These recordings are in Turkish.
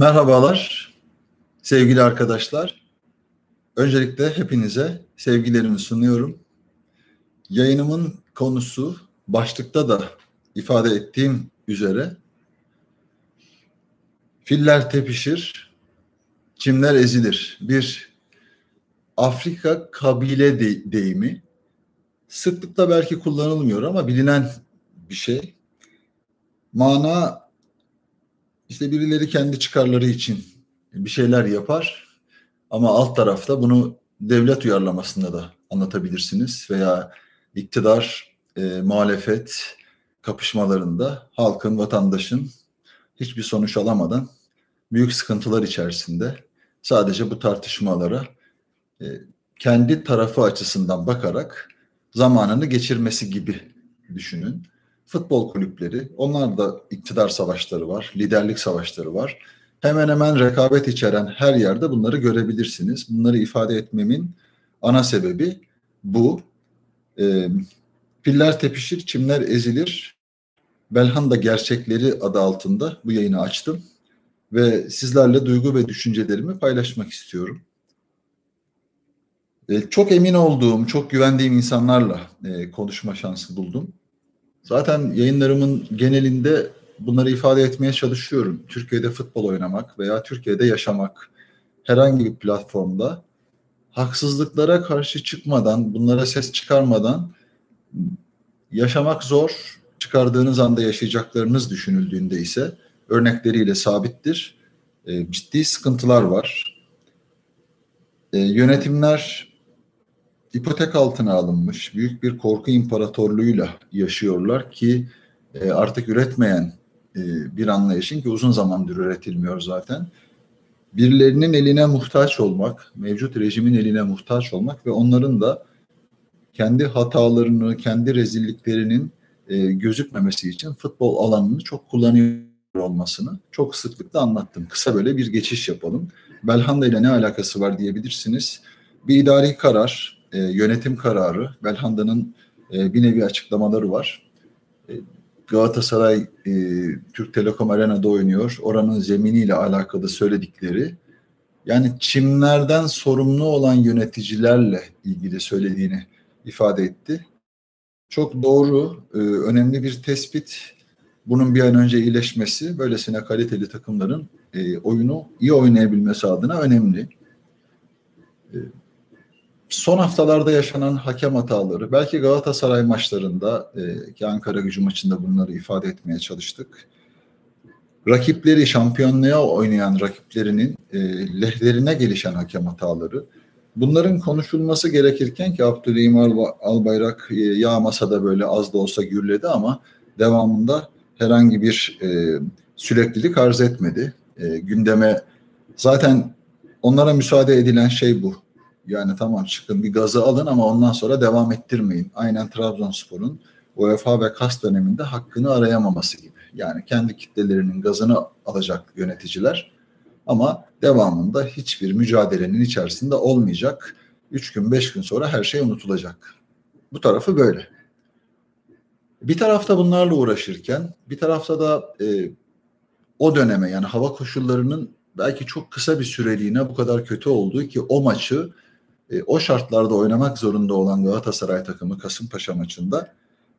Merhabalar sevgili arkadaşlar. Öncelikle hepinize sevgilerimi sunuyorum. Yayınımın konusu başlıkta da ifade ettiğim üzere filler tepişir, çimler ezilir. Bir Afrika kabile de deyimi sıklıkla belki kullanılmıyor ama bilinen bir şey. Mana işte birileri kendi çıkarları için bir şeyler yapar ama alt tarafta bunu devlet uyarlamasında da anlatabilirsiniz veya iktidar, e, muhalefet kapışmalarında halkın, vatandaşın hiçbir sonuç alamadan büyük sıkıntılar içerisinde sadece bu tartışmalara e, kendi tarafı açısından bakarak zamanını geçirmesi gibi düşünün futbol kulüpleri, onlar da iktidar savaşları var, liderlik savaşları var. Hemen hemen rekabet içeren her yerde bunları görebilirsiniz. Bunları ifade etmemin ana sebebi bu. E, piller tepişir, çimler ezilir. Belhanda Gerçekleri adı altında bu yayını açtım. Ve sizlerle duygu ve düşüncelerimi paylaşmak istiyorum. E, çok emin olduğum, çok güvendiğim insanlarla e, konuşma şansı buldum. Zaten yayınlarımın genelinde bunları ifade etmeye çalışıyorum. Türkiye'de futbol oynamak veya Türkiye'de yaşamak herhangi bir platformda haksızlıklara karşı çıkmadan, bunlara ses çıkarmadan yaşamak zor. Çıkardığınız anda yaşayacaklarınız düşünüldüğünde ise örnekleriyle sabittir. E, ciddi sıkıntılar var. E, yönetimler ipotek altına alınmış büyük bir korku imparatorluğuyla yaşıyorlar ki e, artık üretmeyen e, bir anlayışın ki uzun zamandır üretilmiyor zaten. Birilerinin eline muhtaç olmak, mevcut rejimin eline muhtaç olmak ve onların da kendi hatalarını, kendi rezilliklerinin e, gözükmemesi için futbol alanını çok kullanıyor olmasını çok sıklıkla anlattım. Kısa böyle bir geçiş yapalım. Belhanda ile ne alakası var diyebilirsiniz. Bir idari karar, e, yönetim kararı, Belhanda'nın e, bir nevi açıklamaları var. E, Galatasaray e, Türk Telekom Arena'da oynuyor. Oranın zeminiyle alakalı söyledikleri yani çimlerden sorumlu olan yöneticilerle ilgili söylediğini ifade etti. Çok doğru, e, önemli bir tespit. Bunun bir an önce iyileşmesi, böylesine kaliteli takımların e, oyunu iyi oynayabilmesi adına önemli. E, son haftalarda yaşanan hakem hataları, belki Galatasaray maçlarında e, ki Ankara gücü maçında bunları ifade etmeye çalıştık. Rakipleri, şampiyonluğa oynayan rakiplerinin e, lehlerine gelişen hakem hataları. Bunların konuşulması gerekirken ki Abdülhamim Albayrak e, yağmasa da böyle az da olsa gürledi ama devamında herhangi bir e, süreklilik arz etmedi. E, gündeme zaten onlara müsaade edilen şey bu yani tamam çıkın bir gazı alın ama ondan sonra devam ettirmeyin. Aynen Trabzonspor'un UEFA ve KAS döneminde hakkını arayamaması gibi. Yani kendi kitlelerinin gazını alacak yöneticiler ama devamında hiçbir mücadelenin içerisinde olmayacak. Üç gün beş gün sonra her şey unutulacak. Bu tarafı böyle. Bir tarafta bunlarla uğraşırken bir tarafta da e, o döneme yani hava koşullarının belki çok kısa bir süreliğine bu kadar kötü olduğu ki o maçı e, o şartlarda oynamak zorunda olan Galatasaray takımı Kasımpaşa maçında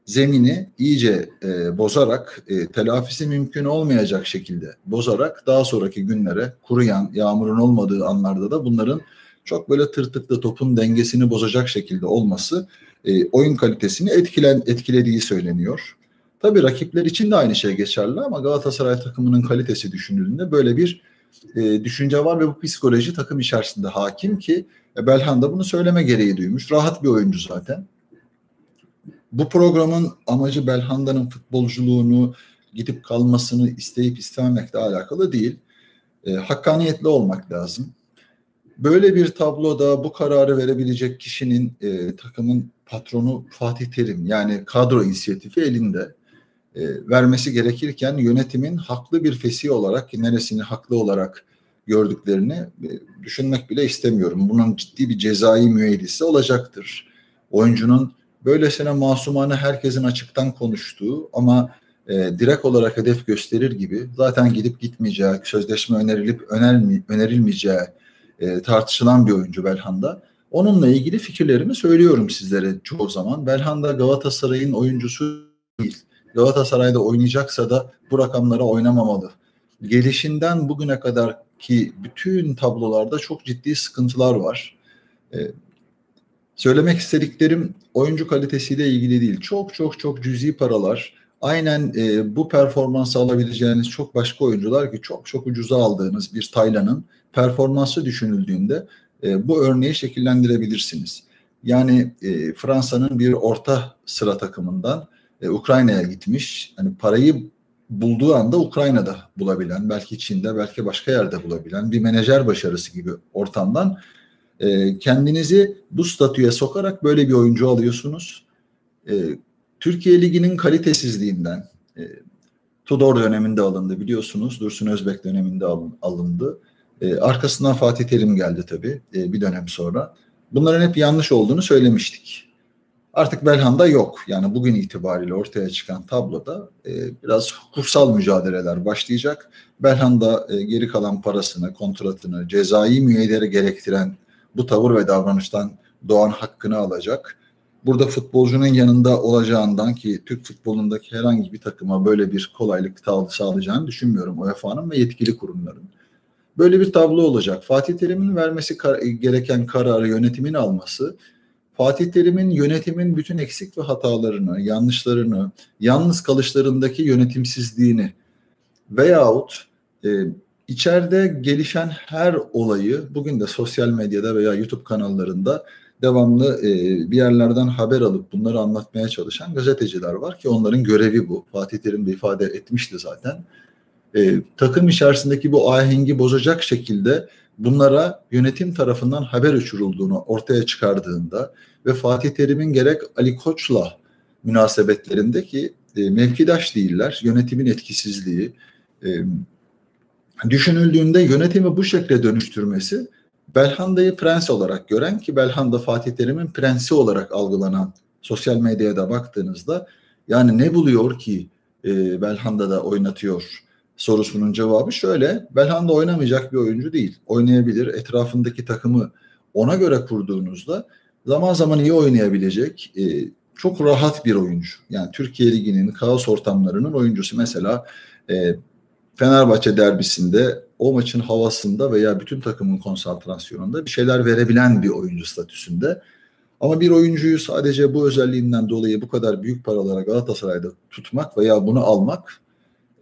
zemini iyice e, bozarak e, telafisi mümkün olmayacak şekilde bozarak daha sonraki günlere kuruyan yağmurun olmadığı anlarda da bunların çok böyle tırtıklı topun dengesini bozacak şekilde olması e, oyun kalitesini etkilen etkilediği söyleniyor. Tabii rakipler için de aynı şey geçerli ama Galatasaray takımının kalitesi düşünüldüğünde böyle bir e, düşünce var ve bu psikoloji takım içerisinde hakim ki e, Belhan da bunu söyleme gereği duymuş. Rahat bir oyuncu zaten. Bu programın amacı Belhanda'nın futbolculuğunu gidip kalmasını isteyip istememekle alakalı değil. E, hakkaniyetli olmak lazım. Böyle bir tabloda bu kararı verebilecek kişinin e, takımın patronu Fatih Terim yani kadro inisiyatifi elinde e, vermesi gerekirken yönetimin haklı bir fesi olarak neresini haklı olarak gördüklerini e, düşünmek bile istemiyorum. Bunun ciddi bir cezai müeyyidesi olacaktır. Oyuncunun böylesine masumane herkesin açıktan konuştuğu ama e, direkt olarak hedef gösterir gibi zaten gidip gitmeyeceği, sözleşme önerilip önermi, önerilmeyeceği e, tartışılan bir oyuncu Belhanda. Onunla ilgili fikirlerimi söylüyorum sizlere çoğu zaman. Belhanda Galatasaray'ın oyuncusu değil. Galatasaray'da oynayacaksa da bu rakamlara oynamamalı. Gelişinden bugüne kadar ki bütün tablolarda çok ciddi sıkıntılar var. Ee, söylemek istediklerim oyuncu kalitesiyle ilgili değil. Çok çok çok cüzi paralar. Aynen e, bu performansı alabileceğiniz çok başka oyuncular ki çok çok ucuza aldığınız bir Taylan'ın performansı düşünüldüğünde e, bu örneği şekillendirebilirsiniz. Yani e, Fransa'nın bir orta sıra takımından e, Ukrayna'ya gitmiş. Hani parayı bulduğu anda Ukrayna'da bulabilen, belki Çin'de, belki başka yerde bulabilen bir menajer başarısı gibi ortamdan e, kendinizi bu statüye sokarak böyle bir oyuncu alıyorsunuz. E, Türkiye Ligi'nin kalitesizliğinden, e, Tudor döneminde alındı biliyorsunuz, Dursun Özbek döneminde alın, alındı. E, arkasından Fatih Terim geldi tabii e, bir dönem sonra. Bunların hep yanlış olduğunu söylemiştik. Artık Belhanda yok. Yani bugün itibariyle ortaya çıkan tabloda e, biraz kursal mücadeleler başlayacak. Belhanda e, geri kalan parasını, kontratını, cezai müeyyideri gerektiren bu tavır ve davranıştan doğan hakkını alacak. Burada futbolcunun yanında olacağından ki Türk futbolundaki herhangi bir takıma böyle bir kolaylık sağlayacağını düşünmüyorum UEFA'nın ve yetkili kurumların. Böyle bir tablo olacak. Fatih Terim'in vermesi gereken kararı yönetimin alması Fatih Terim'in yönetimin bütün eksik ve hatalarını, yanlışlarını, yalnız kalışlarındaki yönetimsizliğini veyahut e, içeride gelişen her olayı bugün de sosyal medyada veya YouTube kanallarında devamlı e, bir yerlerden haber alıp bunları anlatmaya çalışan gazeteciler var ki onların görevi bu. Fatih Terim de ifade etmişti zaten. E, takım içerisindeki bu ahengi bozacak şekilde bunlara yönetim tarafından haber uçurulduğunu ortaya çıkardığında ve Fatih Terim'in gerek Ali Koç'la münasebetlerindeki e, mevkidaş değiller, yönetimin etkisizliği, e, düşünüldüğünde yönetimi bu şekilde dönüştürmesi Belhanda'yı prens olarak gören ki Belhanda Fatih Terim'in prensi olarak algılanan sosyal medyaya baktığınızda yani ne buluyor ki e, Belhanda'da oynatıyor sorusunun cevabı şöyle. Belhanda oynamayacak bir oyuncu değil. Oynayabilir. Etrafındaki takımı ona göre kurduğunuzda zaman zaman iyi oynayabilecek e, çok rahat bir oyuncu. Yani Türkiye Ligi'nin kaos ortamlarının oyuncusu. Mesela e, Fenerbahçe derbisinde o maçın havasında veya bütün takımın konsantrasyonunda bir şeyler verebilen bir oyuncu statüsünde. Ama bir oyuncuyu sadece bu özelliğinden dolayı bu kadar büyük paralara Galatasaray'da tutmak veya bunu almak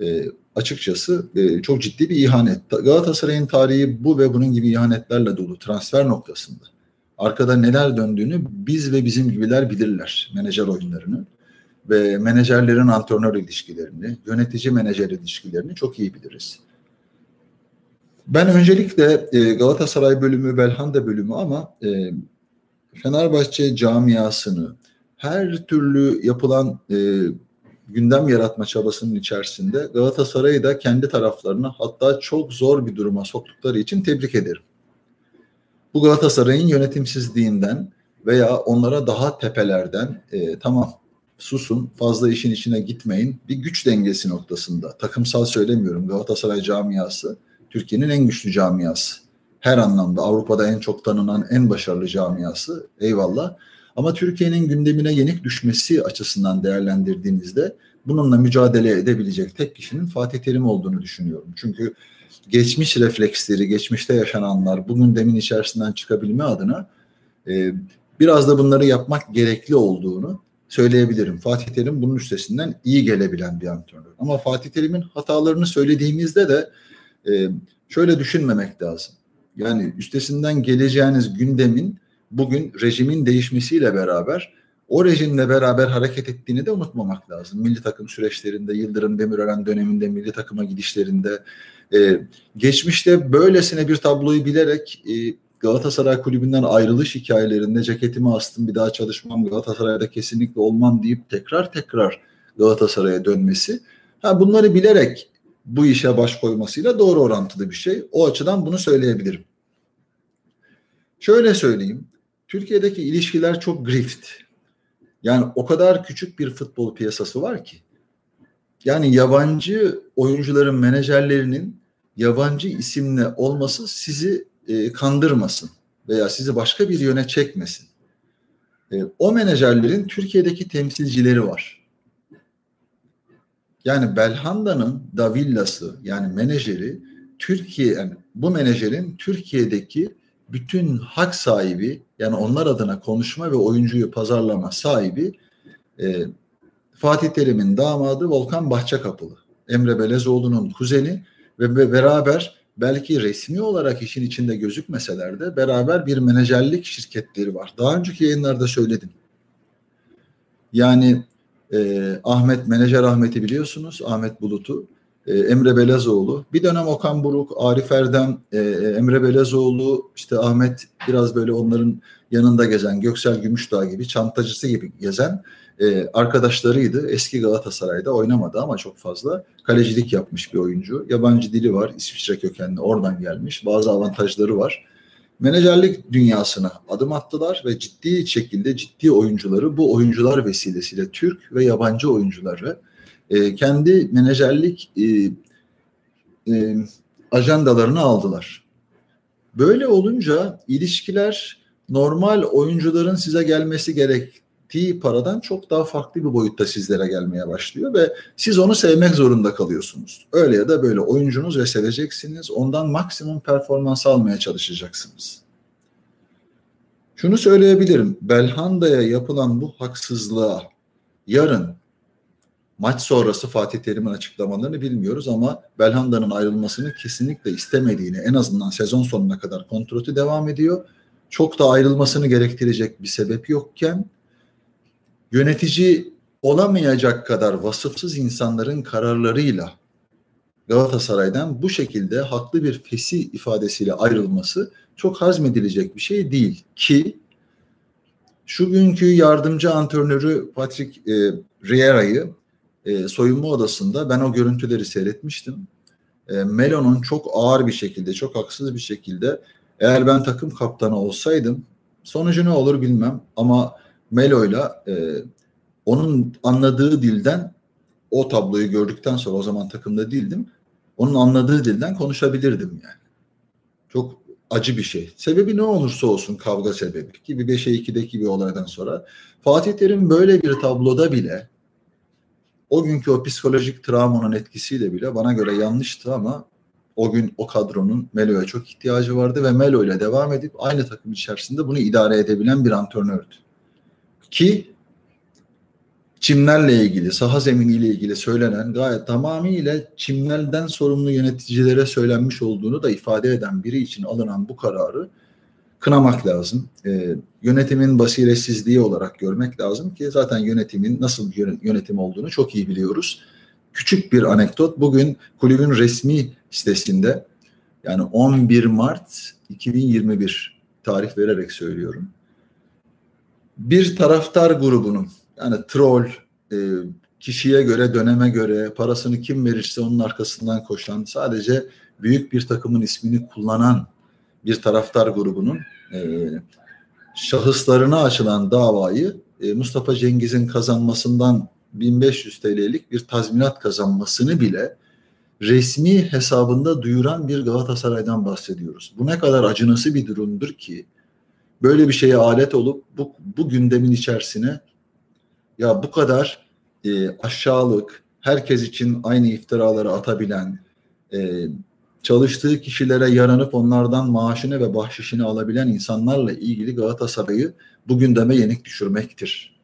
e, açıkçası e, çok ciddi bir ihanet. Galatasaray'ın tarihi bu ve bunun gibi ihanetlerle dolu transfer noktasında. Arkada neler döndüğünü biz ve bizim gibiler bilirler menajer oyunlarını ve menajerlerin antrenör ilişkilerini, yönetici menajer ilişkilerini çok iyi biliriz. Ben öncelikle e, Galatasaray bölümü, Belhanda bölümü ama e, Fenerbahçe camiasını her türlü yapılan e, gündem yaratma çabasının içerisinde Galatasaray'ı da kendi taraflarına hatta çok zor bir duruma soktukları için tebrik ederim. Bu Galatasaray'ın yönetimsizliğinden veya onlara daha tepelerden e, tamam susun fazla işin içine gitmeyin bir güç dengesi noktasında takımsal söylemiyorum Galatasaray camiası Türkiye'nin en güçlü camiası her anlamda Avrupa'da en çok tanınan en başarılı camiası eyvallah ama Türkiye'nin gündemine yenik düşmesi açısından değerlendirdiğinizde bununla mücadele edebilecek tek kişinin Fatih Terim olduğunu düşünüyorum. Çünkü geçmiş refleksleri, geçmişte yaşananlar bu gündemin içerisinden çıkabilme adına e, biraz da bunları yapmak gerekli olduğunu söyleyebilirim. Fatih Terim bunun üstesinden iyi gelebilen bir antrenör. Ama Fatih Terim'in hatalarını söylediğimizde de e, şöyle düşünmemek lazım. Yani üstesinden geleceğiniz gündemin bugün rejimin değişmesiyle beraber o rejimle beraber hareket ettiğini de unutmamak lazım. Milli takım süreçlerinde, Yıldırım Demirören döneminde, milli takıma gidişlerinde, e, geçmişte böylesine bir tabloyu bilerek e, Galatasaray kulübünden ayrılış hikayelerinde ceketimi astım bir daha çalışmam Galatasaray'da kesinlikle olmam deyip tekrar tekrar Galatasaray'a dönmesi. Ha, bunları bilerek bu işe baş koymasıyla doğru orantılı bir şey. O açıdan bunu söyleyebilirim. Şöyle söyleyeyim. Türkiye'deki ilişkiler çok grift. Yani o kadar küçük bir futbol piyasası var ki. yani yabancı oyuncuların menajerlerinin yabancı isimle olması sizi e, kandırmasın veya sizi başka bir yöne çekmesin. E, o menajerlerin Türkiye'deki temsilcileri var. Yani Belhanda'nın Davillası yani menajeri Türkiye yani bu menajerin Türkiye'deki bütün hak sahibi yani onlar adına konuşma ve oyuncuyu pazarlama sahibi e, Fatih Terim'in damadı Volkan Bahçekapılı. Emre Belezoğlu'nun kuzeni ve beraber belki resmi olarak işin içinde gözükmeseler de beraber bir menajerlik şirketleri var. Daha önceki yayınlarda söyledim. Yani e, Ahmet, menajer Ahmet'i biliyorsunuz, Ahmet Bulut'u. E, Emre Belezoğlu. Bir dönem Okan Buruk, Arif Erdem, e, Emre Belezoğlu, işte Ahmet biraz böyle onların yanında gezen, Göksel Gümüşdağ gibi, çantacısı gibi gezen e, arkadaşlarıydı. Eski Galatasaray'da oynamadı ama çok fazla kalecilik yapmış bir oyuncu. Yabancı dili var, İsviçre kökenli, oradan gelmiş. Bazı avantajları var. Menajerlik dünyasına adım attılar ve ciddi şekilde ciddi oyuncuları bu oyuncular vesilesiyle Türk ve yabancı oyuncuları e, kendi menajerlik e, e, ajandalarını aldılar. Böyle olunca ilişkiler normal oyuncuların size gelmesi gerektiği paradan çok daha farklı bir boyutta sizlere gelmeye başlıyor ve siz onu sevmek zorunda kalıyorsunuz. Öyle ya da böyle oyuncunuz ve seveceksiniz. Ondan maksimum performans almaya çalışacaksınız. Şunu söyleyebilirim. Belhanda'ya yapılan bu haksızlığa yarın Maç sonrası Fatih Terim'in açıklamalarını bilmiyoruz ama Belhanda'nın ayrılmasını kesinlikle istemediğini en azından sezon sonuna kadar kontratı devam ediyor. Çok da ayrılmasını gerektirecek bir sebep yokken yönetici olamayacak kadar vasıfsız insanların kararlarıyla Galatasaray'dan bu şekilde haklı bir fesi ifadesiyle ayrılması çok hazmedilecek bir şey değil ki şu günkü yardımcı antrenörü Patrick e, Riera'yı e, soyunma odasında ben o görüntüleri seyretmiştim. E, Melo'nun çok ağır bir şekilde, çok haksız bir şekilde eğer ben takım kaptanı olsaydım sonucu ne olur bilmem ama Melo'yla e, onun anladığı dilden o tabloyu gördükten sonra o zaman takımda değildim. Onun anladığı dilden konuşabilirdim yani. Çok acı bir şey. Sebebi ne olursa olsun kavga sebebi gibi 5'e 2'deki bir olaydan sonra Fatih Terim böyle bir tabloda bile o günkü o psikolojik travmanın etkisiyle bile bana göre yanlıştı ama o gün o kadronun Melo'ya çok ihtiyacı vardı ve Melo ile devam edip aynı takım içerisinde bunu idare edebilen bir antrenördü. Ki çimlerle ilgili, saha zeminiyle ilgili söylenen gayet tamamıyla çimlerden sorumlu yöneticilere söylenmiş olduğunu da ifade eden biri için alınan bu kararı kınamak lazım. E, yönetimin basiretsizliği olarak görmek lazım ki zaten yönetimin nasıl yönetim olduğunu çok iyi biliyoruz. Küçük bir anekdot. Bugün kulübün resmi sitesinde yani 11 Mart 2021 tarih vererek söylüyorum. Bir taraftar grubunun yani troll, e, kişiye göre, döneme göre parasını kim verirse onun arkasından koşan, sadece büyük bir takımın ismini kullanan bir taraftar grubunun e, şahıslarına açılan davayı e, Mustafa Cengiz'in kazanmasından 1500 TL'lik bir tazminat kazanmasını bile resmi hesabında duyuran bir Galatasaray'dan bahsediyoruz. Bu ne kadar acınası bir durumdur ki böyle bir şeye alet olup bu, bu gündemin içerisine ya bu kadar e, aşağılık, herkes için aynı iftiraları atabilen, e, çalıştığı kişilere yaranıp onlardan maaşını ve bahşişini alabilen insanlarla ilgili Galatasaray'ı bu gündeme yenik düşürmektir.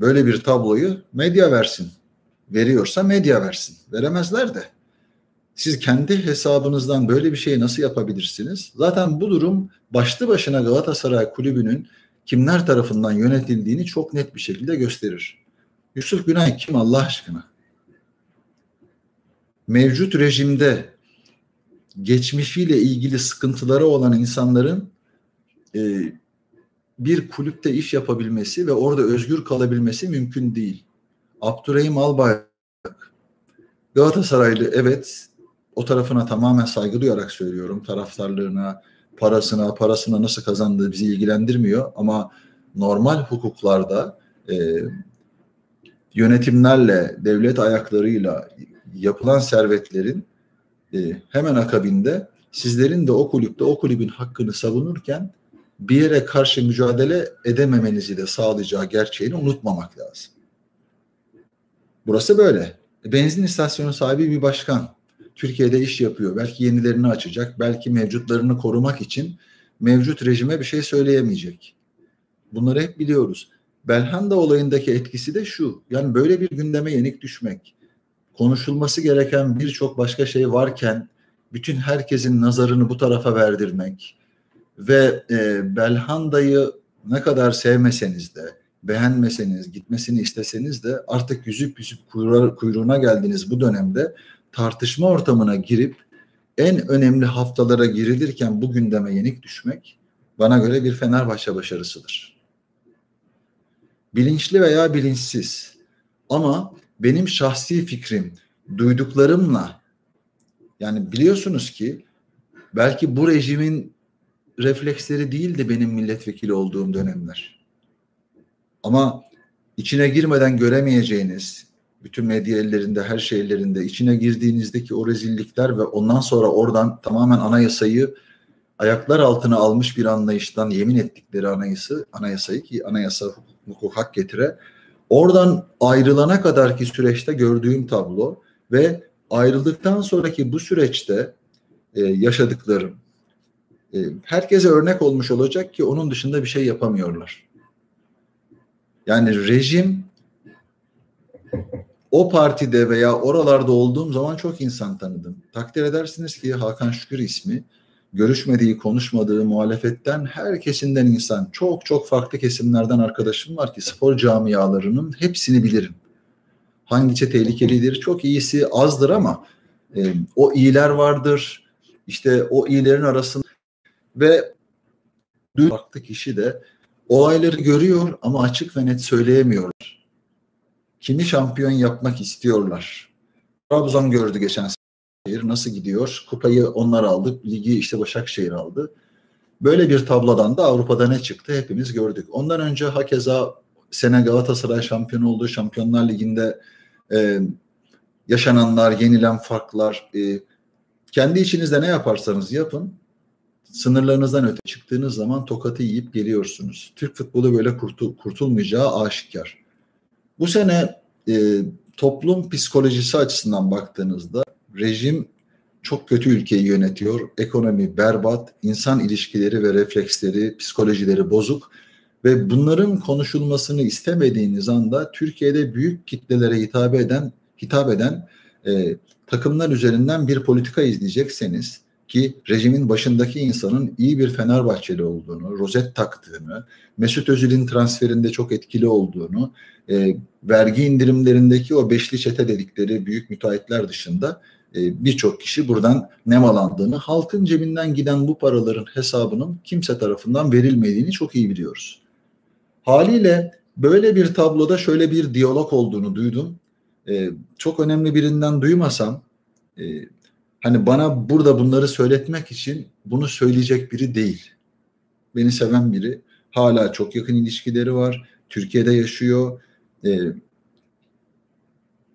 Böyle bir tabloyu medya versin. Veriyorsa medya versin. Veremezler de. Siz kendi hesabınızdan böyle bir şeyi nasıl yapabilirsiniz? Zaten bu durum başlı başına Galatasaray kulübünün kimler tarafından yönetildiğini çok net bir şekilde gösterir. Yusuf Günay kim Allah aşkına? Mevcut rejimde geçmişiyle ilgili sıkıntıları olan insanların e, bir kulüpte iş yapabilmesi ve orada özgür kalabilmesi mümkün değil. Abdurrahim Albayrak Galatasaraylı evet o tarafına tamamen saygı duyarak söylüyorum. Taraftarlığına, parasına, parasına nasıl kazandığı bizi ilgilendirmiyor ama normal hukuklarda e, yönetimlerle, devlet ayaklarıyla yapılan servetlerin e, hemen akabinde sizlerin de o kulüpte o kulübün hakkını savunurken bir yere karşı mücadele edememenizi de sağlayacağı gerçeğini unutmamak lazım. Burası böyle. Benzin istasyonu sahibi bir başkan. Türkiye'de iş yapıyor. Belki yenilerini açacak. Belki mevcutlarını korumak için mevcut rejime bir şey söyleyemeyecek. Bunları hep biliyoruz. Belhanda olayındaki etkisi de şu. Yani böyle bir gündeme yenik düşmek. Konuşulması gereken birçok başka şey varken bütün herkesin nazarını bu tarafa verdirmek ve e, Belhanda'yı ne kadar sevmeseniz de beğenmeseniz, gitmesini isteseniz de artık yüzüp yüzüp kuyruğuna geldiğiniz bu dönemde tartışma ortamına girip en önemli haftalara girilirken bu gündeme yenik düşmek bana göre bir Fenerbahçe başarısıdır. Bilinçli veya bilinçsiz ama benim şahsi fikrim duyduklarımla yani biliyorsunuz ki belki bu rejimin refleksleri değildi benim milletvekili olduğum dönemler. Ama içine girmeden göremeyeceğiniz, bütün medya ellerinde, her şey ellerinde içine girdiğinizdeki o rezillikler ve ondan sonra oradan tamamen anayasayı ayaklar altına almış bir anlayıştan yemin ettikleri anayası, anayasayı ki anayasa hukuk hak getire oradan ayrılana kadar ki süreçte gördüğüm tablo ve ayrıldıktan sonraki bu süreçte e, yaşadıklarım e, herkese örnek olmuş olacak ki onun dışında bir şey yapamıyorlar. Yani rejim o partide veya oralarda olduğum zaman çok insan tanıdım. Takdir edersiniz ki Hakan Şükür ismi görüşmediği, konuşmadığı muhalefetten her kesimden insan, çok çok farklı kesimlerden arkadaşım var ki spor camialarının hepsini bilirim. Hangisi tehlikelidir, çok iyisi azdır ama e, o iyiler vardır. İşte o iyilerin arasında ve farklı kişi de olayları görüyor ama açık ve net söyleyemiyorlar kimi şampiyon yapmak istiyorlar. Trabzon gördü geçen sene nasıl gidiyor? Kupayı onlar aldı, ligi işte Başakşehir aldı. Böyle bir tablodan da Avrupa'da ne çıktı hepimiz gördük. Ondan önce hakeza sene Galatasaray şampiyon oldu. Şampiyonlar Ligi'nde e, yaşananlar, yenilen farklar. E, kendi içinizde ne yaparsanız yapın sınırlarınızdan öte çıktığınız zaman tokatı yiyip geliyorsunuz. Türk futbolu böyle kurtul kurtulmayacağı aşikar. Bu sene e, toplum psikolojisi açısından baktığınızda rejim çok kötü ülkeyi yönetiyor. Ekonomi berbat, insan ilişkileri ve refleksleri, psikolojileri bozuk ve bunların konuşulmasını istemediğiniz anda Türkiye'de büyük kitlelere hitap eden hitap eden e, takımlar üzerinden bir politika izleyecekseniz ki rejimin başındaki insanın iyi bir Fenerbahçeli olduğunu, rozet taktığını, Mesut Özil'in transferinde çok etkili olduğunu, e, vergi indirimlerindeki o beşli çete dedikleri büyük müteahhitler dışında e, birçok kişi buradan nemalandığını, halkın cebinden giden bu paraların hesabının kimse tarafından verilmediğini çok iyi biliyoruz. Haliyle böyle bir tabloda şöyle bir diyalog olduğunu duydum. E, çok önemli birinden duymasam, e, hani bana burada bunları söyletmek için bunu söyleyecek biri değil. Beni seven biri. Hala çok yakın ilişkileri var. Türkiye'de yaşıyor. E,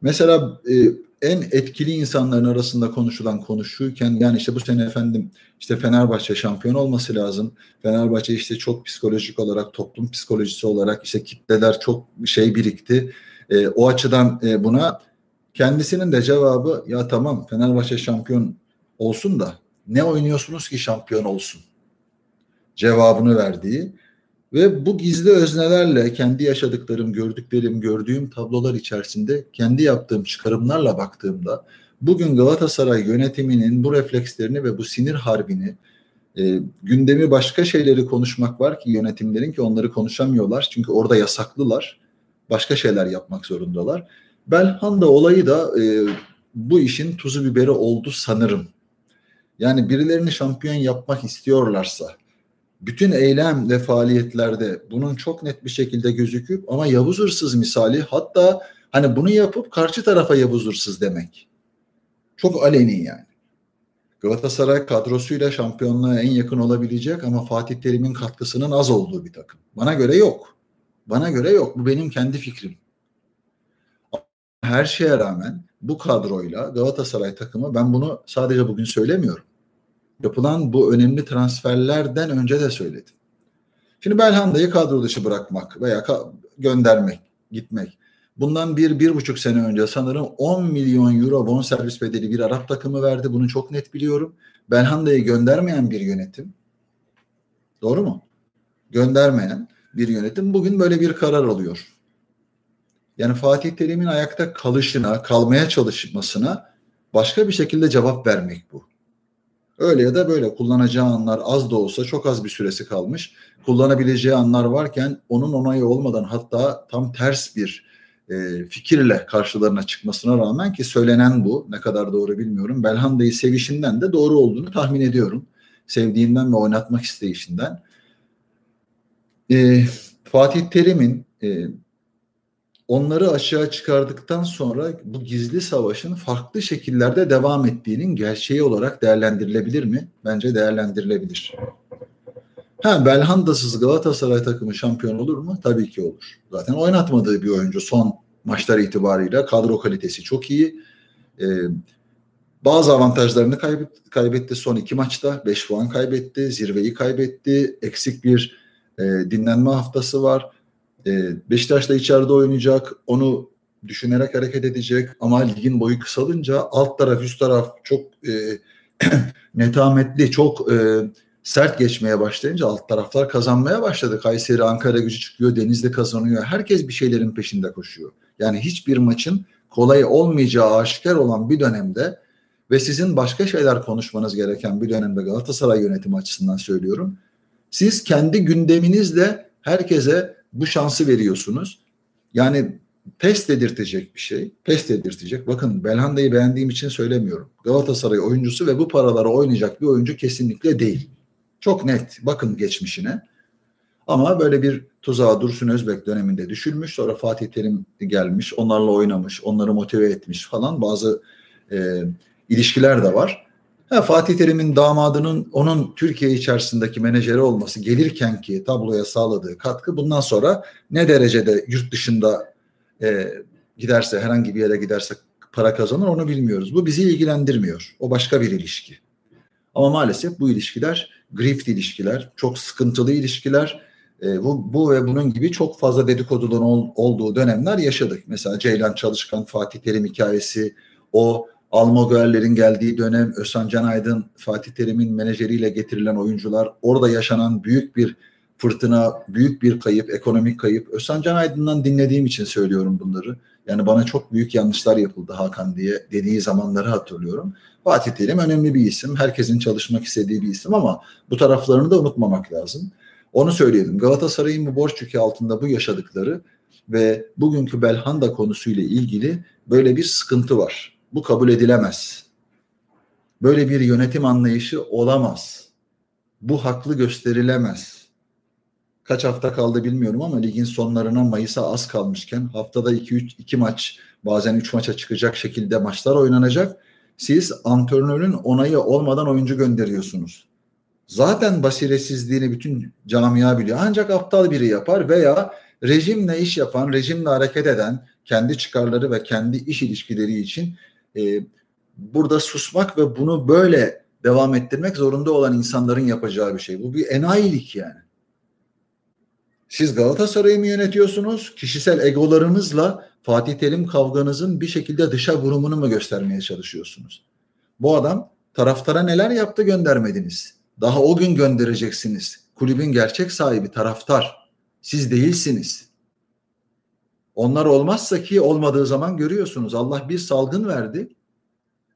mesela e, en etkili insanların arasında konuşulan konuşuyken yani işte bu sene efendim işte Fenerbahçe şampiyon olması lazım. Fenerbahçe işte çok psikolojik olarak toplum psikolojisi olarak işte kitleler çok şey birikti. E, o açıdan e, buna kendisinin de cevabı ya tamam Fenerbahçe şampiyon olsun da ne oynuyorsunuz ki şampiyon olsun cevabını verdiği ve bu gizli öznelerle kendi yaşadıklarım, gördüklerim, gördüğüm tablolar içerisinde kendi yaptığım çıkarımlarla baktığımda bugün Galatasaray yönetiminin bu reflekslerini ve bu sinir harbini e, gündemi başka şeyleri konuşmak var ki yönetimlerin ki onları konuşamıyorlar. Çünkü orada yasaklılar. Başka şeyler yapmak zorundalar. Belhanda olayı da e, bu işin tuzu biberi oldu sanırım. Yani birilerini şampiyon yapmak istiyorlarsa bütün eylem ve faaliyetlerde bunun çok net bir şekilde gözüküp ama Yavuz Hırsız misali hatta hani bunu yapıp karşı tarafa Yavuz Hırsız demek. Çok aleni yani. Galatasaray kadrosuyla şampiyonluğa en yakın olabilecek ama Fatih Terim'in katkısının az olduğu bir takım. Bana göre yok. Bana göre yok. Bu benim kendi fikrim. her şeye rağmen bu kadroyla Galatasaray takımı ben bunu sadece bugün söylemiyorum. Yapılan bu önemli transferlerden önce de söyledim. Şimdi Belhanda'yı kadro dışı bırakmak veya ka- göndermek, gitmek. Bundan bir, bir buçuk sene önce sanırım 10 milyon euro bonservis bedeli bir Arap takımı verdi. Bunu çok net biliyorum. Belhanda'yı göndermeyen bir yönetim. Doğru mu? Göndermeyen bir yönetim bugün böyle bir karar alıyor. Yani Fatih Terim'in ayakta kalışına, kalmaya çalışmasına başka bir şekilde cevap vermek bu. Öyle ya da böyle kullanacağı anlar az da olsa çok az bir süresi kalmış. Kullanabileceği anlar varken onun onayı olmadan hatta tam ters bir e, fikirle karşılarına çıkmasına rağmen ki söylenen bu ne kadar doğru bilmiyorum. Belhanda'yı sevişinden de doğru olduğunu tahmin ediyorum. Sevdiğinden ve oynatmak isteyişinden. E, Fatih Terim'in e, onları aşağı çıkardıktan sonra bu gizli savaşın farklı şekillerde devam ettiğinin gerçeği olarak değerlendirilebilir mi? Bence değerlendirilebilir. Ha Belhanda'sız Galatasaray takımı şampiyon olur mu? Tabii ki olur. Zaten oynatmadığı bir oyuncu son maçlar itibarıyla kadro kalitesi çok iyi. Ee, bazı avantajlarını kaybetti, kaybetti son iki maçta. Beş puan kaybetti, zirveyi kaybetti. Eksik bir e, dinlenme haftası var. E, Beşiktaş da içeride oynayacak. Onu düşünerek hareket edecek. Ama ligin boyu kısalınca alt taraf üst taraf çok e, netametli, çok e, sert geçmeye başlayınca alt taraflar kazanmaya başladı. Kayseri, Ankara gücü çıkıyor, Denizli kazanıyor. Herkes bir şeylerin peşinde koşuyor. Yani hiçbir maçın kolay olmayacağı aşikar olan bir dönemde ve sizin başka şeyler konuşmanız gereken bir dönemde Galatasaray yönetimi açısından söylüyorum. Siz kendi gündeminizle herkese bu şansı veriyorsunuz. Yani pes dedirtecek bir şey. Pes dedirtecek. Bakın Belhanda'yı beğendiğim için söylemiyorum. Galatasaray oyuncusu ve bu paralara oynayacak bir oyuncu kesinlikle değil. Çok net. Bakın geçmişine. Ama böyle bir tuzağa Dursun Özbek döneminde düşülmüş. Sonra Fatih Terim gelmiş. Onlarla oynamış. Onları motive etmiş falan. Bazı e, ilişkiler de var. Ha, Fatih Terim'in damadının onun Türkiye içerisindeki menajeri olması gelirken ki tabloya sağladığı katkı bundan sonra ne derecede yurt dışında e, giderse herhangi bir yere giderse para kazanır onu bilmiyoruz. Bu bizi ilgilendirmiyor. O başka bir ilişki. Ama maalesef bu ilişkiler grift ilişkiler, çok sıkıntılı ilişkiler. E, bu, bu ve bunun gibi çok fazla dedikodunun ol, olduğu dönemler yaşadık. Mesela Ceylan Çalışkan, Fatih Terim hikayesi, o Almoguer'lerin geldiği dönem, Özcan Can Aydın, Fatih Terim'in menajeriyle getirilen oyuncular, orada yaşanan büyük bir fırtına, büyük bir kayıp, ekonomik kayıp. Özcan Can Aydın'dan dinlediğim için söylüyorum bunları. Yani bana çok büyük yanlışlar yapıldı Hakan diye dediği zamanları hatırlıyorum. Fatih Terim önemli bir isim. Herkesin çalışmak istediği bir isim ama bu taraflarını da unutmamak lazım. Onu söyleyelim. Galatasaray'ın bu borç yükü altında bu yaşadıkları ve bugünkü Belhanda konusuyla ilgili böyle bir sıkıntı var. Bu kabul edilemez. Böyle bir yönetim anlayışı olamaz. Bu haklı gösterilemez. Kaç hafta kaldı bilmiyorum ama ligin sonlarına Mayıs'a az kalmışken haftada 2 3 2 maç bazen 3 maça çıkacak şekilde maçlar oynanacak. Siz antrenörün onayı olmadan oyuncu gönderiyorsunuz. Zaten basiretsizliğini bütün camia biliyor. Ancak aptal biri yapar veya rejimle iş yapan, rejimle hareket eden, kendi çıkarları ve kendi iş ilişkileri için e, burada susmak ve bunu böyle devam ettirmek zorunda olan insanların yapacağı bir şey. Bu bir enayilik yani. Siz Galatasaray'ı mı yönetiyorsunuz? Kişisel egolarınızla Fatih Terim kavganızın bir şekilde dışa vurumunu mu göstermeye çalışıyorsunuz? Bu adam taraftara neler yaptı göndermediniz. Daha o gün göndereceksiniz. Kulübün gerçek sahibi taraftar. Siz değilsiniz. Onlar olmazsa ki olmadığı zaman görüyorsunuz. Allah bir salgın verdi.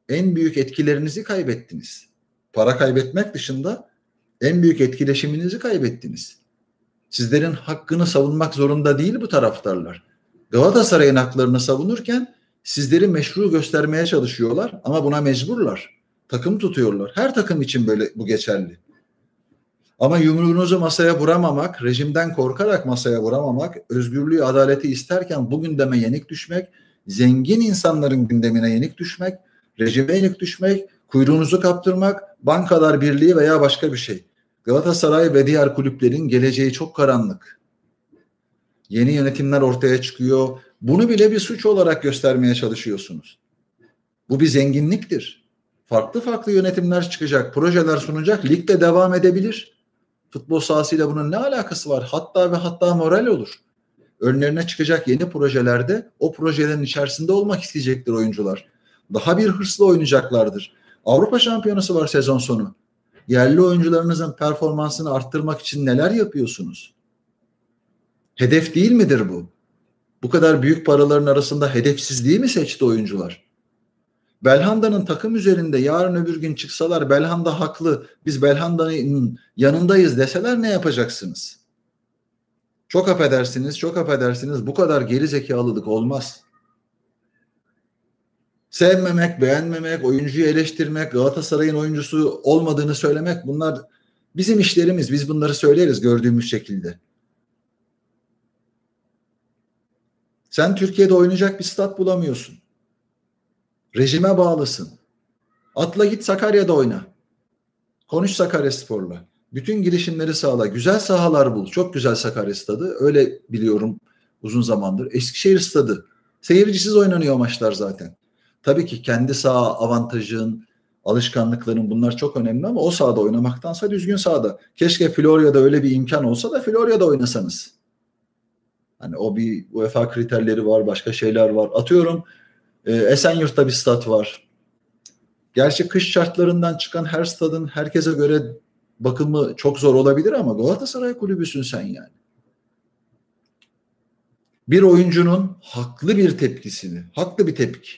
En büyük etkilerinizi kaybettiniz. Para kaybetmek dışında en büyük etkileşiminizi kaybettiniz. Sizlerin hakkını savunmak zorunda değil bu taraftarlar. Galatasaray'ın haklarını savunurken sizleri meşru göstermeye çalışıyorlar ama buna mecburlar. Takım tutuyorlar. Her takım için böyle bu geçerli. Ama yumruğunuzu masaya vuramamak, rejimden korkarak masaya vuramamak, özgürlüğü, adaleti isterken bu gündeme yenik düşmek, zengin insanların gündemine yenik düşmek, rejime yenik düşmek, kuyruğunuzu kaptırmak, bankalar birliği veya başka bir şey. Galatasaray ve diğer kulüplerin geleceği çok karanlık. Yeni yönetimler ortaya çıkıyor. Bunu bile bir suç olarak göstermeye çalışıyorsunuz. Bu bir zenginliktir. Farklı farklı yönetimler çıkacak, projeler sunacak, lig de devam edebilir. Futbol sahasıyla bunun ne alakası var? Hatta ve hatta moral olur. Önlerine çıkacak yeni projelerde o projelerin içerisinde olmak isteyecektir oyuncular. Daha bir hırslı oynayacaklardır. Avrupa Şampiyonası var sezon sonu. Yerli oyuncularınızın performansını arttırmak için neler yapıyorsunuz? Hedef değil midir bu? Bu kadar büyük paraların arasında hedefsizliği mi seçti oyuncular? Belhanda'nın takım üzerinde yarın öbür gün çıksalar Belhanda haklı biz Belhanda'nın yanındayız deseler ne yapacaksınız? Çok affedersiniz, çok affedersiniz bu kadar geri zekalılık olmaz. Sevmemek, beğenmemek, oyuncuyu eleştirmek, Galatasaray'ın oyuncusu olmadığını söylemek bunlar bizim işlerimiz. Biz bunları söyleriz gördüğümüz şekilde. Sen Türkiye'de oynayacak bir stat bulamıyorsun. Rejime bağlısın. Atla git Sakarya'da oyna. Konuş Sakarya Spor'la. Bütün girişimleri sağla. Güzel sahalar bul. Çok güzel Sakarya stadı. Öyle biliyorum uzun zamandır. Eskişehir stadı. Seyircisiz oynanıyor maçlar zaten. Tabii ki kendi saha avantajın, alışkanlıkların bunlar çok önemli ama o sahada oynamaktansa düzgün sahada. Keşke Florya'da öyle bir imkan olsa da Florya'da oynasanız. Hani o bir UEFA kriterleri var, başka şeyler var. Atıyorum e, Esenyurt'ta bir stat var. Gerçi kış şartlarından çıkan her stadın herkese göre bakımı çok zor olabilir ama Galatasaray kulübüsün sen yani. Bir oyuncunun haklı bir tepkisini, haklı bir tepki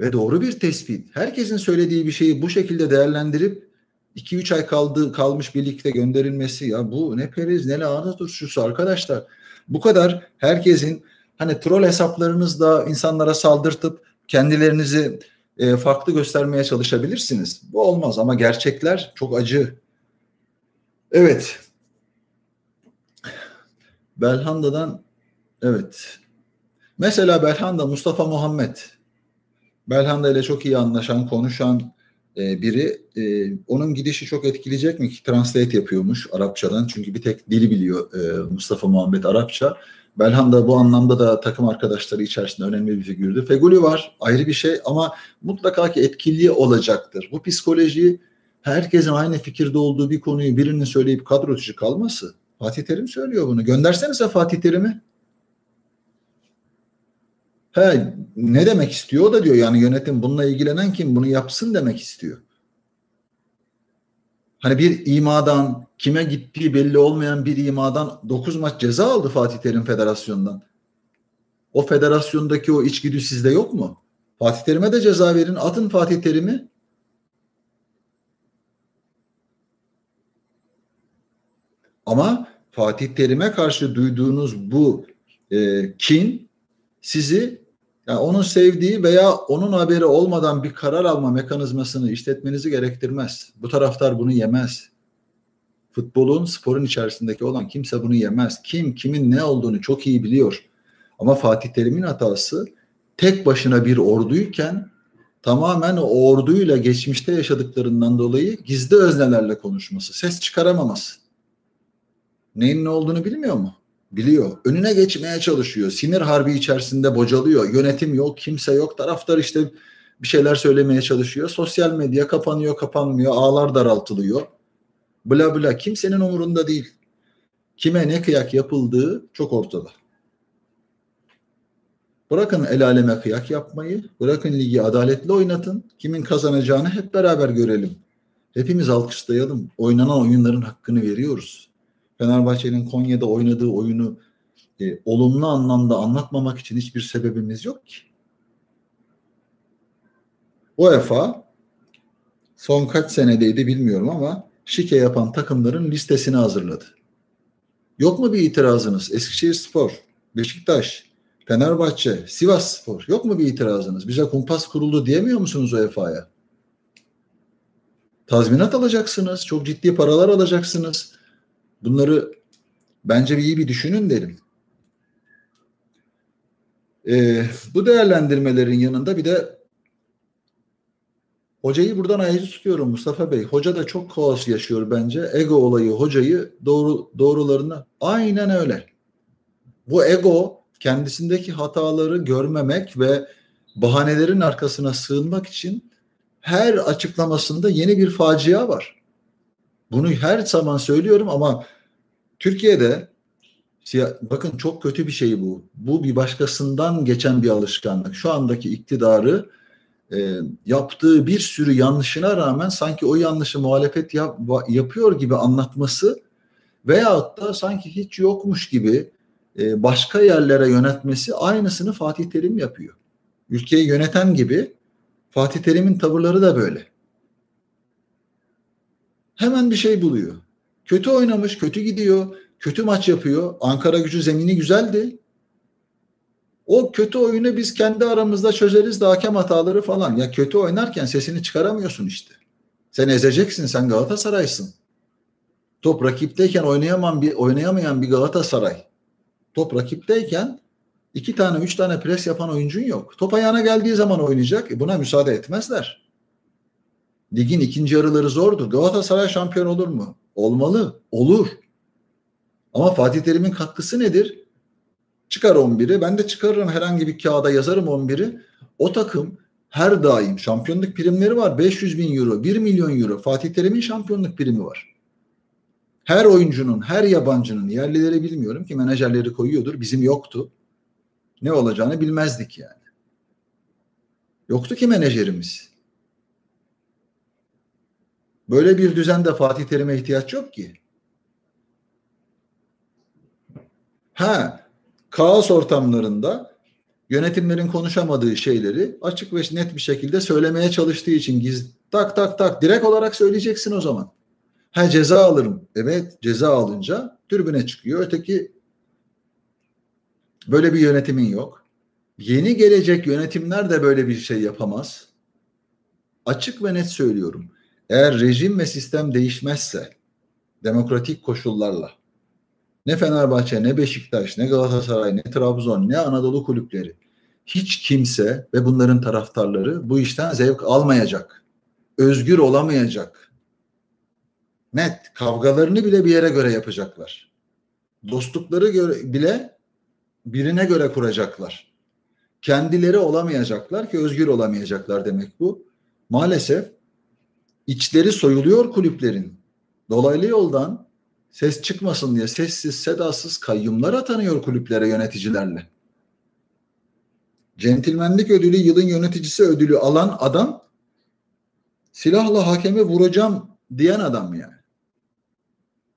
ve doğru bir tespit. Herkesin söylediği bir şeyi bu şekilde değerlendirip 2-3 ay kaldı kalmış birlikte gönderilmesi ya bu ne periz ne lahana turşusu arkadaşlar. Bu kadar herkesin hani troll hesaplarınızla insanlara saldırtıp kendilerinizi e, farklı göstermeye çalışabilirsiniz. Bu olmaz ama gerçekler çok acı. Evet. Belhanda'dan evet. Mesela Belhanda Mustafa Muhammed Belhanda ile çok iyi anlaşan, konuşan e, biri. E, onun gidişi çok etkileyecek mi ki? Translate yapıyormuş Arapçadan. Çünkü bir tek dili biliyor e, Mustafa Muhammed Arapça. Belhanda bu anlamda da takım arkadaşları içerisinde önemli bir figürdü. Feguli var ayrı bir şey ama mutlaka ki etkili olacaktır. Bu psikoloji herkesin aynı fikirde olduğu bir konuyu birinin söyleyip kadro dışı kalması. Fatih Terim söylüyor bunu. Göndersenize Fatih Terim'i. He, ne demek istiyor o da diyor yani yönetim bununla ilgilenen kim bunu yapsın demek istiyor. Hani bir imadan kime gittiği belli olmayan bir imadan 9 maç ceza aldı Fatih Terim federasyondan. O federasyondaki o içgüdü sizde yok mu? Fatih Terim'e de ceza verin. Atın Fatih Terim'i. Ama Fatih Terim'e karşı duyduğunuz bu e, kin sizi yani onun sevdiği veya onun haberi olmadan bir karar alma mekanizmasını işletmenizi gerektirmez. Bu taraftar bunu yemez. Futbolun, sporun içerisindeki olan kimse bunu yemez. Kim, kimin ne olduğunu çok iyi biliyor. Ama Fatih Terim'in hatası tek başına bir orduyken tamamen o orduyla geçmişte yaşadıklarından dolayı gizli öznelerle konuşması, ses çıkaramaması. Neyin ne olduğunu bilmiyor mu? Biliyor. Önüne geçmeye çalışıyor. Sinir harbi içerisinde bocalıyor. Yönetim yok, kimse yok. Taraftar işte bir şeyler söylemeye çalışıyor. Sosyal medya kapanıyor, kapanmıyor. Ağlar daraltılıyor. Bla bla. Kimsenin umurunda değil. Kime ne kıyak yapıldığı çok ortada. Bırakın el aleme kıyak yapmayı. Bırakın ligi adaletli oynatın. Kimin kazanacağını hep beraber görelim. Hepimiz alkışlayalım. Oynanan oyunların hakkını veriyoruz. Fenerbahçe'nin Konya'da oynadığı oyunu e, olumlu anlamda anlatmamak için hiçbir sebebimiz yok ki. UEFA son kaç senedeydi bilmiyorum ama şike yapan takımların listesini hazırladı. Yok mu bir itirazınız? Eskişehir Spor, Beşiktaş, Fenerbahçe, Sivas Spor. Yok mu bir itirazınız? Bize kumpas kuruldu diyemiyor musunuz UEFA'ya? Tazminat alacaksınız. Çok ciddi paralar alacaksınız. Bunları bence bir iyi bir düşünün derim. Ee, bu değerlendirmelerin yanında bir de hocayı buradan ayrı tutuyorum Mustafa Bey. Hoca da çok kaos yaşıyor bence. Ego olayı hocayı doğru doğrularını aynen öyle. Bu ego kendisindeki hataları görmemek ve bahanelerin arkasına sığınmak için her açıklamasında yeni bir facia var. Bunu her zaman söylüyorum ama Türkiye'de bakın çok kötü bir şey bu. Bu bir başkasından geçen bir alışkanlık. Şu andaki iktidarı e, yaptığı bir sürü yanlışına rağmen sanki o yanlışı muhalefet yap, yapıyor gibi anlatması veyahut da sanki hiç yokmuş gibi e, başka yerlere yönetmesi aynısını Fatih Terim yapıyor. Ülkeyi yöneten gibi Fatih Terim'in tavırları da böyle. Hemen bir şey buluyor. Kötü oynamış, kötü gidiyor, kötü maç yapıyor. Ankara gücü zemini güzeldi. O kötü oyunu biz kendi aramızda çözeriz de hakem hataları falan. Ya kötü oynarken sesini çıkaramıyorsun işte. Sen ezeceksin, sen Galatasaray'sın. Top rakipteyken oynayamayan bir oynayamayan bir Galatasaray. Top rakipteyken iki tane, üç tane pres yapan oyuncun yok. Top ayağına geldiği zaman oynayacak. E buna müsaade etmezler. Ligin ikinci yarıları zordur. Galatasaray şampiyon olur mu? Olmalı. Olur. Ama Fatih Terim'in katkısı nedir? Çıkar 11'i. Ben de çıkarırım herhangi bir kağıda yazarım 11'i. O takım her daim şampiyonluk primleri var. 500 bin euro, 1 milyon euro. Fatih Terim'in şampiyonluk primi var. Her oyuncunun, her yabancının, yerlileri bilmiyorum ki menajerleri koyuyordur. Bizim yoktu. Ne olacağını bilmezdik yani. Yoktu ki menajerimiz. Böyle bir düzende Fatih Terim'e ihtiyaç yok ki. Ha, kaos ortamlarında yönetimlerin konuşamadığı şeyleri açık ve net bir şekilde söylemeye çalıştığı için giz tak tak tak direkt olarak söyleyeceksin o zaman. Ha ceza alırım. Evet ceza alınca türbüne çıkıyor. Öteki böyle bir yönetimin yok. Yeni gelecek yönetimler de böyle bir şey yapamaz. Açık ve net söylüyorum. Eğer rejim ve sistem değişmezse demokratik koşullarla ne Fenerbahçe, ne Beşiktaş, ne Galatasaray, ne Trabzon, ne Anadolu kulüpleri hiç kimse ve bunların taraftarları bu işten zevk almayacak. Özgür olamayacak. Net. Kavgalarını bile bir yere göre yapacaklar. Dostlukları göre, bile birine göre kuracaklar. Kendileri olamayacaklar ki özgür olamayacaklar demek bu. Maalesef içleri soyuluyor kulüplerin. Dolaylı yoldan ses çıkmasın diye sessiz sedasız kayyumlar atanıyor kulüplere yöneticilerle. Centilmenlik ödülü yılın yöneticisi ödülü alan adam silahla hakemi vuracağım diyen adam yani.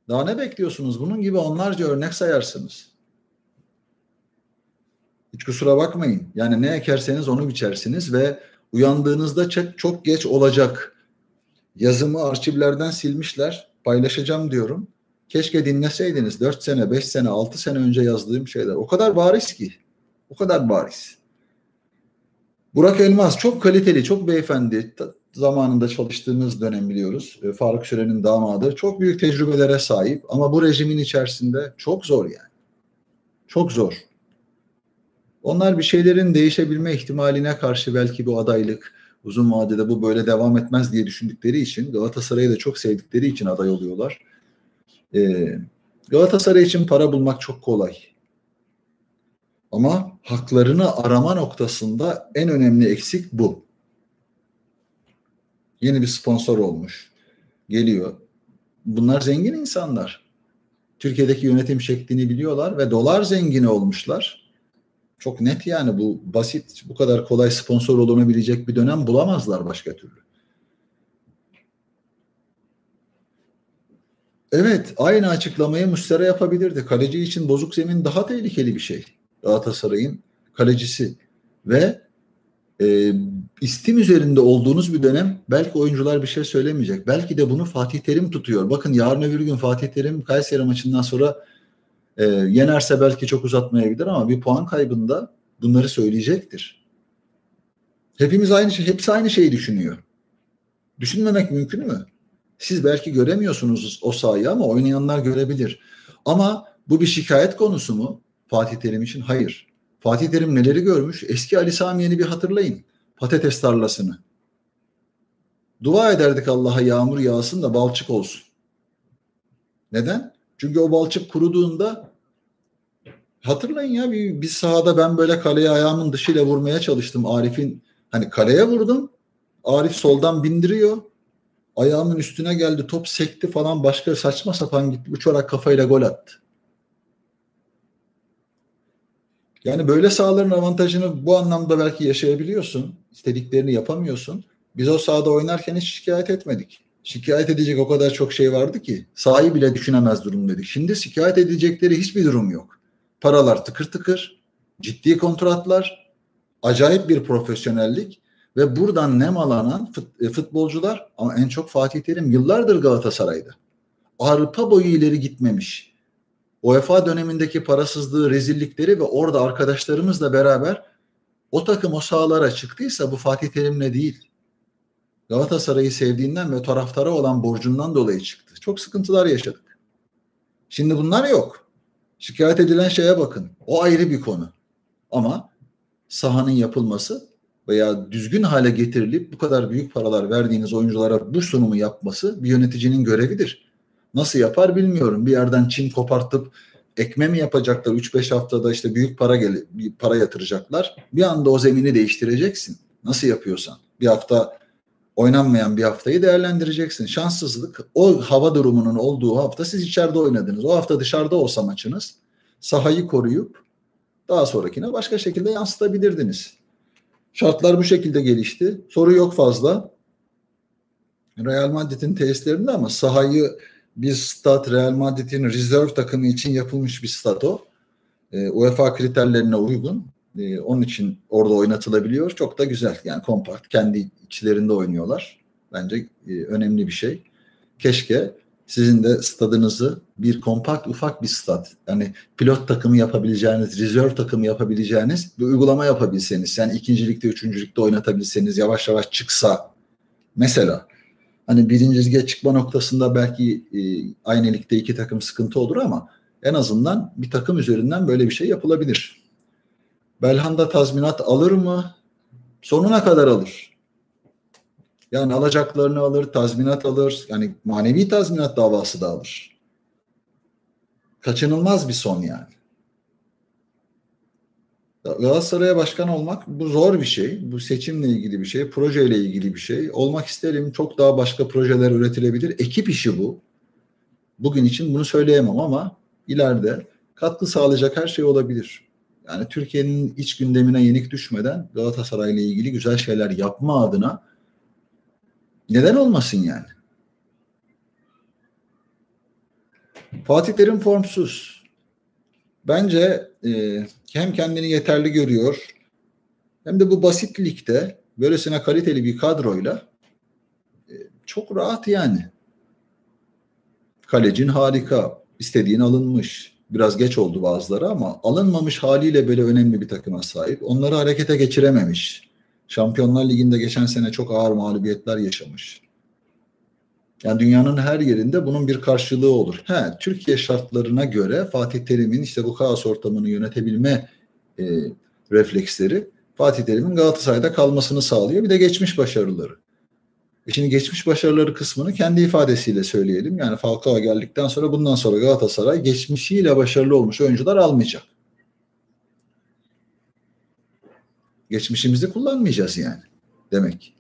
Daha ne bekliyorsunuz? Bunun gibi onlarca örnek sayarsınız. Hiç kusura bakmayın. Yani ne ekerseniz onu biçersiniz ve uyandığınızda çok, geç olacak. Yazımı arşivlerden silmişler. Paylaşacağım diyorum. Keşke dinleseydiniz 4 sene, 5 sene, 6 sene önce yazdığım şeyler. O kadar bariz ki. O kadar bariz. Burak Elmas çok kaliteli, çok beyefendi. Zamanında çalıştığımız dönem biliyoruz. E, Faruk Süren'in damadı. Çok büyük tecrübelere sahip ama bu rejimin içerisinde çok zor yani. Çok zor. Onlar bir şeylerin değişebilme ihtimaline karşı belki bu adaylık uzun vadede bu böyle devam etmez diye düşündükleri için Galatasaray'ı da çok sevdikleri için aday oluyorlar. E, Galatasaray için para bulmak çok kolay. Ama haklarını arama noktasında en önemli eksik bu. Yeni bir sponsor olmuş. Geliyor. Bunlar zengin insanlar. Türkiye'deki yönetim şeklini biliyorlar ve dolar zengini olmuşlar. Çok net yani bu basit, bu kadar kolay sponsor olunabilecek bir dönem bulamazlar başka türlü. Evet, aynı açıklamayı Mustera yapabilirdi. Kaleci için bozuk zemin daha tehlikeli bir şey. Galatasaray'ın kalecisi ve e, istim üzerinde olduğunuz bir dönem belki oyuncular bir şey söylemeyecek. Belki de bunu Fatih Terim tutuyor. Bakın yarın öbür gün Fatih Terim Kayseri maçından sonra e, yenerse belki çok uzatmayabilir ama bir puan kaybında bunları söyleyecektir. Hepimiz aynı şey, hepsi aynı şeyi düşünüyor. Düşünmemek mümkün mü? Siz belki göremiyorsunuz o sahayı ama oynayanlar görebilir. Ama bu bir şikayet konusu mu Fatih Terim için? Hayır. Fatih Terim neleri görmüş? Eski Ali Samiyen'i bir hatırlayın. Patates tarlasını. Dua ederdik Allah'a yağmur yağsın da balçık olsun. Neden? Çünkü o balçık kuruduğunda Hatırlayın ya bir, bir sahada ben böyle kaleye ayağımın dışıyla vurmaya çalıştım. Arif'in hani kaleye vurdum. Arif soldan bindiriyor. Ayağımın üstüne geldi. Top sekti falan başka saçma sapan gitti. Uçarak kafayla gol attı. Yani böyle sahaların avantajını bu anlamda belki yaşayabiliyorsun. İstediklerini yapamıyorsun. Biz o sahada oynarken hiç şikayet etmedik. Şikayet edecek o kadar çok şey vardı ki sahayı bile düşünemez durumdaydık. Şimdi şikayet edecekleri hiçbir durum yok. Paralar tıkır tıkır, ciddi kontratlar, acayip bir profesyonellik ve buradan nemalanan e, futbolcular ama en çok Fatih Terim yıllardır Galatasaray'da. Arpa boyu ileri gitmemiş. UEFA dönemindeki parasızlığı, rezillikleri ve orada arkadaşlarımızla beraber o takım o sahalara çıktıysa bu Fatih Terim'le değil. Galatasaray'ı sevdiğinden ve taraftara olan borcundan dolayı çıktı. Çok sıkıntılar yaşadık. Şimdi bunlar yok. Şikayet edilen şeye bakın. O ayrı bir konu. Ama sahanın yapılması veya düzgün hale getirilip bu kadar büyük paralar verdiğiniz oyunculara bu sunumu yapması bir yöneticinin görevidir. Nasıl yapar bilmiyorum. Bir yerden çim kopartıp ekme mi yapacaklar 3-5 haftada işte büyük para gel para yatıracaklar. Bir anda o zemini değiştireceksin. Nasıl yapıyorsan. Bir hafta oynanmayan bir haftayı değerlendireceksin. Şanssızlık o hava durumunun olduğu hafta siz içeride oynadınız. O hafta dışarıda olsa maçınız sahayı koruyup daha sonrakine başka şekilde yansıtabilirdiniz. Şartlar bu şekilde gelişti. Soru yok fazla. Real Madrid'in tesislerinde ama sahayı bir stat Real Madrid'in rezerv takımı için yapılmış bir stat o. E, UEFA kriterlerine uygun. E, onun için orada oynatılabiliyor. Çok da güzel. Yani kompakt. Kendi içlerinde oynuyorlar. Bence e, önemli bir şey. Keşke sizin de stadınızı bir kompakt ufak bir stat yani pilot takımı yapabileceğiniz, rezerv takımı yapabileceğiniz bir uygulama yapabilseniz yani ikincilikte, üçüncülükte oynatabilseniz yavaş yavaş çıksa mesela hani birinci lige çıkma noktasında belki e, aynı ligde iki takım sıkıntı olur ama en azından bir takım üzerinden böyle bir şey yapılabilir. Belhanda tazminat alır mı? Sonuna kadar alır. Yani alacaklarını alır, tazminat alır. Yani manevi tazminat davası da alır. Kaçınılmaz bir son yani. Galatasaray'a başkan olmak bu zor bir şey. Bu seçimle ilgili bir şey, projeyle ilgili bir şey. Olmak isterim. Çok daha başka projeler üretilebilir. Ekip işi bu. Bugün için bunu söyleyemem ama ileride katkı sağlayacak her şey olabilir. Yani Türkiye'nin iç gündemine yenik düşmeden Galatasaray'la ilgili güzel şeyler yapma adına neden olmasın yani? Fatih Terim formsuz. Bence e, hem kendini yeterli görüyor hem de bu basit ligde böylesine kaliteli bir kadroyla e, çok rahat yani. Kalecin harika. istediğin alınmış. Biraz geç oldu bazıları ama alınmamış haliyle böyle önemli bir takıma sahip. Onları harekete geçirememiş. Şampiyonlar Ligi'nde geçen sene çok ağır mağlubiyetler yaşamış. Yani dünyanın her yerinde bunun bir karşılığı olur. He, Türkiye şartlarına göre Fatih Terim'in işte bu kaos ortamını yönetebilme e, refleksleri Fatih Terim'in Galatasaray'da kalmasını sağlıyor. Bir de geçmiş başarıları. E şimdi geçmiş başarıları kısmını kendi ifadesiyle söyleyelim. Yani Falcao geldikten sonra bundan sonra Galatasaray geçmişiyle başarılı olmuş oyuncular almayacak. Geçmişimizi kullanmayacağız yani demek.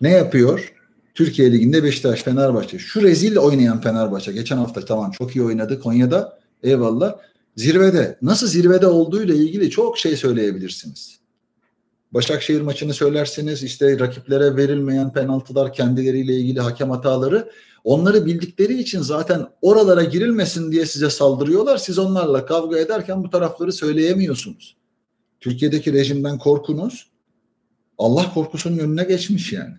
Ne yapıyor? Türkiye Ligi'nde Beşiktaş, Fenerbahçe. Şu rezil oynayan Fenerbahçe. Geçen hafta tamam çok iyi oynadı Konya'da. Eyvallah. Zirvede. Nasıl zirvede olduğuyla ilgili çok şey söyleyebilirsiniz. Başakşehir maçını söylersiniz. işte rakiplere verilmeyen penaltılar kendileriyle ilgili hakem hataları. Onları bildikleri için zaten oralara girilmesin diye size saldırıyorlar. Siz onlarla kavga ederken bu tarafları söyleyemiyorsunuz. Türkiye'deki rejimden korkunuz Allah korkusunun önüne geçmiş yani.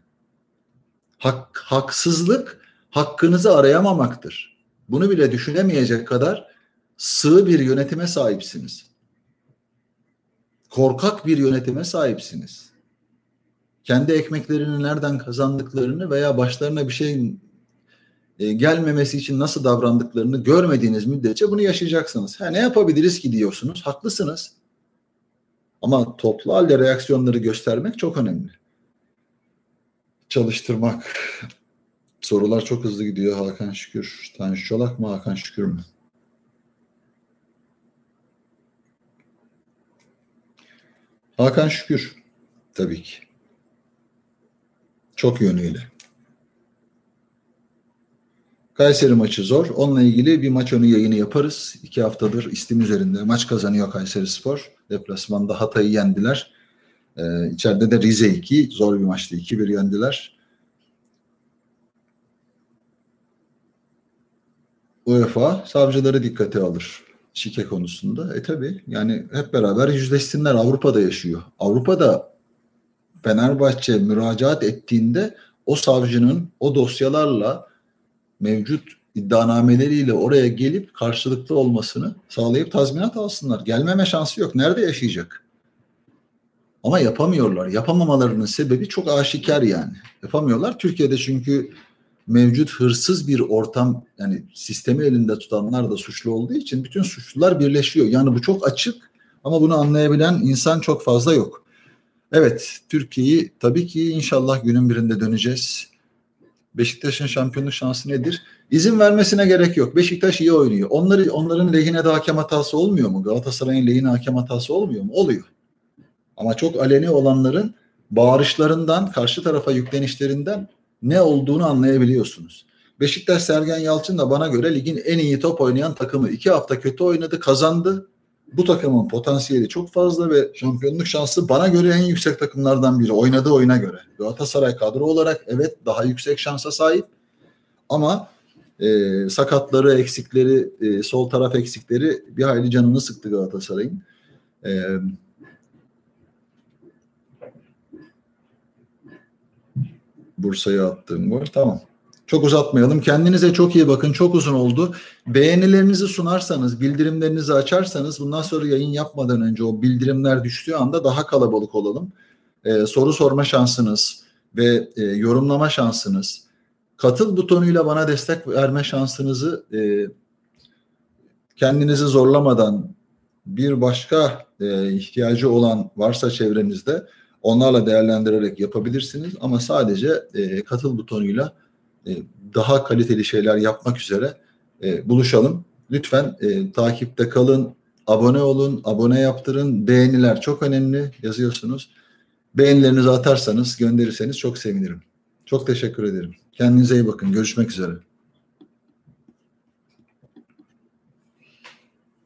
Hak, haksızlık hakkınızı arayamamaktır. Bunu bile düşünemeyecek kadar sığ bir yönetime sahipsiniz. Korkak bir yönetime sahipsiniz. Kendi ekmeklerini nereden kazandıklarını veya başlarına bir şey e, gelmemesi için nasıl davrandıklarını görmediğiniz müddetçe bunu yaşayacaksınız. Ha, ne yapabiliriz ki diyorsunuz. Haklısınız. Ama toplu halde reaksiyonları göstermek çok önemli. Çalıştırmak. Sorular çok hızlı gidiyor. Hakan Şükür. Tanju Çolak mı Hakan Şükür mü? Hakan Şükür tabii ki. Çok yönüyle. Kayseri maçı zor. Onunla ilgili bir maç önü yayını yaparız. İki haftadır istim üzerinde. Maç kazanıyor Kayseri Spor. Deplasmanda Hatay'ı yendiler. Ee, içeride de Rize 2. Zor bir maçtı. 2-1 yendiler. UEFA savcıları dikkate alır şike konusunda. E tabi yani hep beraber yüzleşsinler. Avrupa'da yaşıyor. Avrupa'da Fenerbahçe müracaat ettiğinde o savcının o dosyalarla mevcut iddianameleriyle oraya gelip karşılıklı olmasını sağlayıp tazminat alsınlar. Gelmeme şansı yok. Nerede yaşayacak? Ama yapamıyorlar. Yapamamalarının sebebi çok aşikar yani. Yapamıyorlar. Türkiye'de çünkü mevcut hırsız bir ortam yani sistemi elinde tutanlar da suçlu olduğu için bütün suçlular birleşiyor. Yani bu çok açık ama bunu anlayabilen insan çok fazla yok. Evet Türkiye'yi tabii ki inşallah günün birinde döneceğiz. Beşiktaş'ın şampiyonluk şansı nedir? İzin vermesine gerek yok. Beşiktaş iyi oynuyor. Onları onların lehine de hakem hatası olmuyor mu? Galatasaray'ın lehine hakem hatası olmuyor mu? Oluyor. Ama çok aleni olanların bağırışlarından, karşı tarafa yüklenişlerinden ne olduğunu anlayabiliyorsunuz. Beşiktaş Sergen Yalçın da bana göre ligin en iyi top oynayan takımı. iki hafta kötü oynadı, kazandı. Bu takımın potansiyeli çok fazla ve şampiyonluk şansı bana göre en yüksek takımlardan biri. Oynadığı oyuna göre. Galatasaray kadro olarak evet daha yüksek şansa sahip. Ama e, sakatları, eksikleri, e, sol taraf eksikleri bir hayli canını sıktı Galatasaray'ın. E, Bursa'ya attığım gol. Tamam. Çok uzatmayalım. Kendinize çok iyi bakın. Çok uzun oldu. Beğenilerinizi sunarsanız, bildirimlerinizi açarsanız bundan sonra yayın yapmadan önce o bildirimler düştüğü anda daha kalabalık olalım. Ee, soru sorma şansınız ve e, yorumlama şansınız, katıl butonuyla bana destek verme şansınızı e, kendinizi zorlamadan bir başka e, ihtiyacı olan varsa çevrenizde onlarla değerlendirerek yapabilirsiniz ama sadece e, katıl butonuyla e, daha kaliteli şeyler yapmak üzere e, buluşalım. Lütfen e, takipte kalın, abone olun, abone yaptırın. Beğeniler çok önemli yazıyorsunuz. Beğenilerinizi atarsanız, gönderirseniz çok sevinirim. Çok teşekkür ederim. Kendinize iyi bakın. Görüşmek üzere.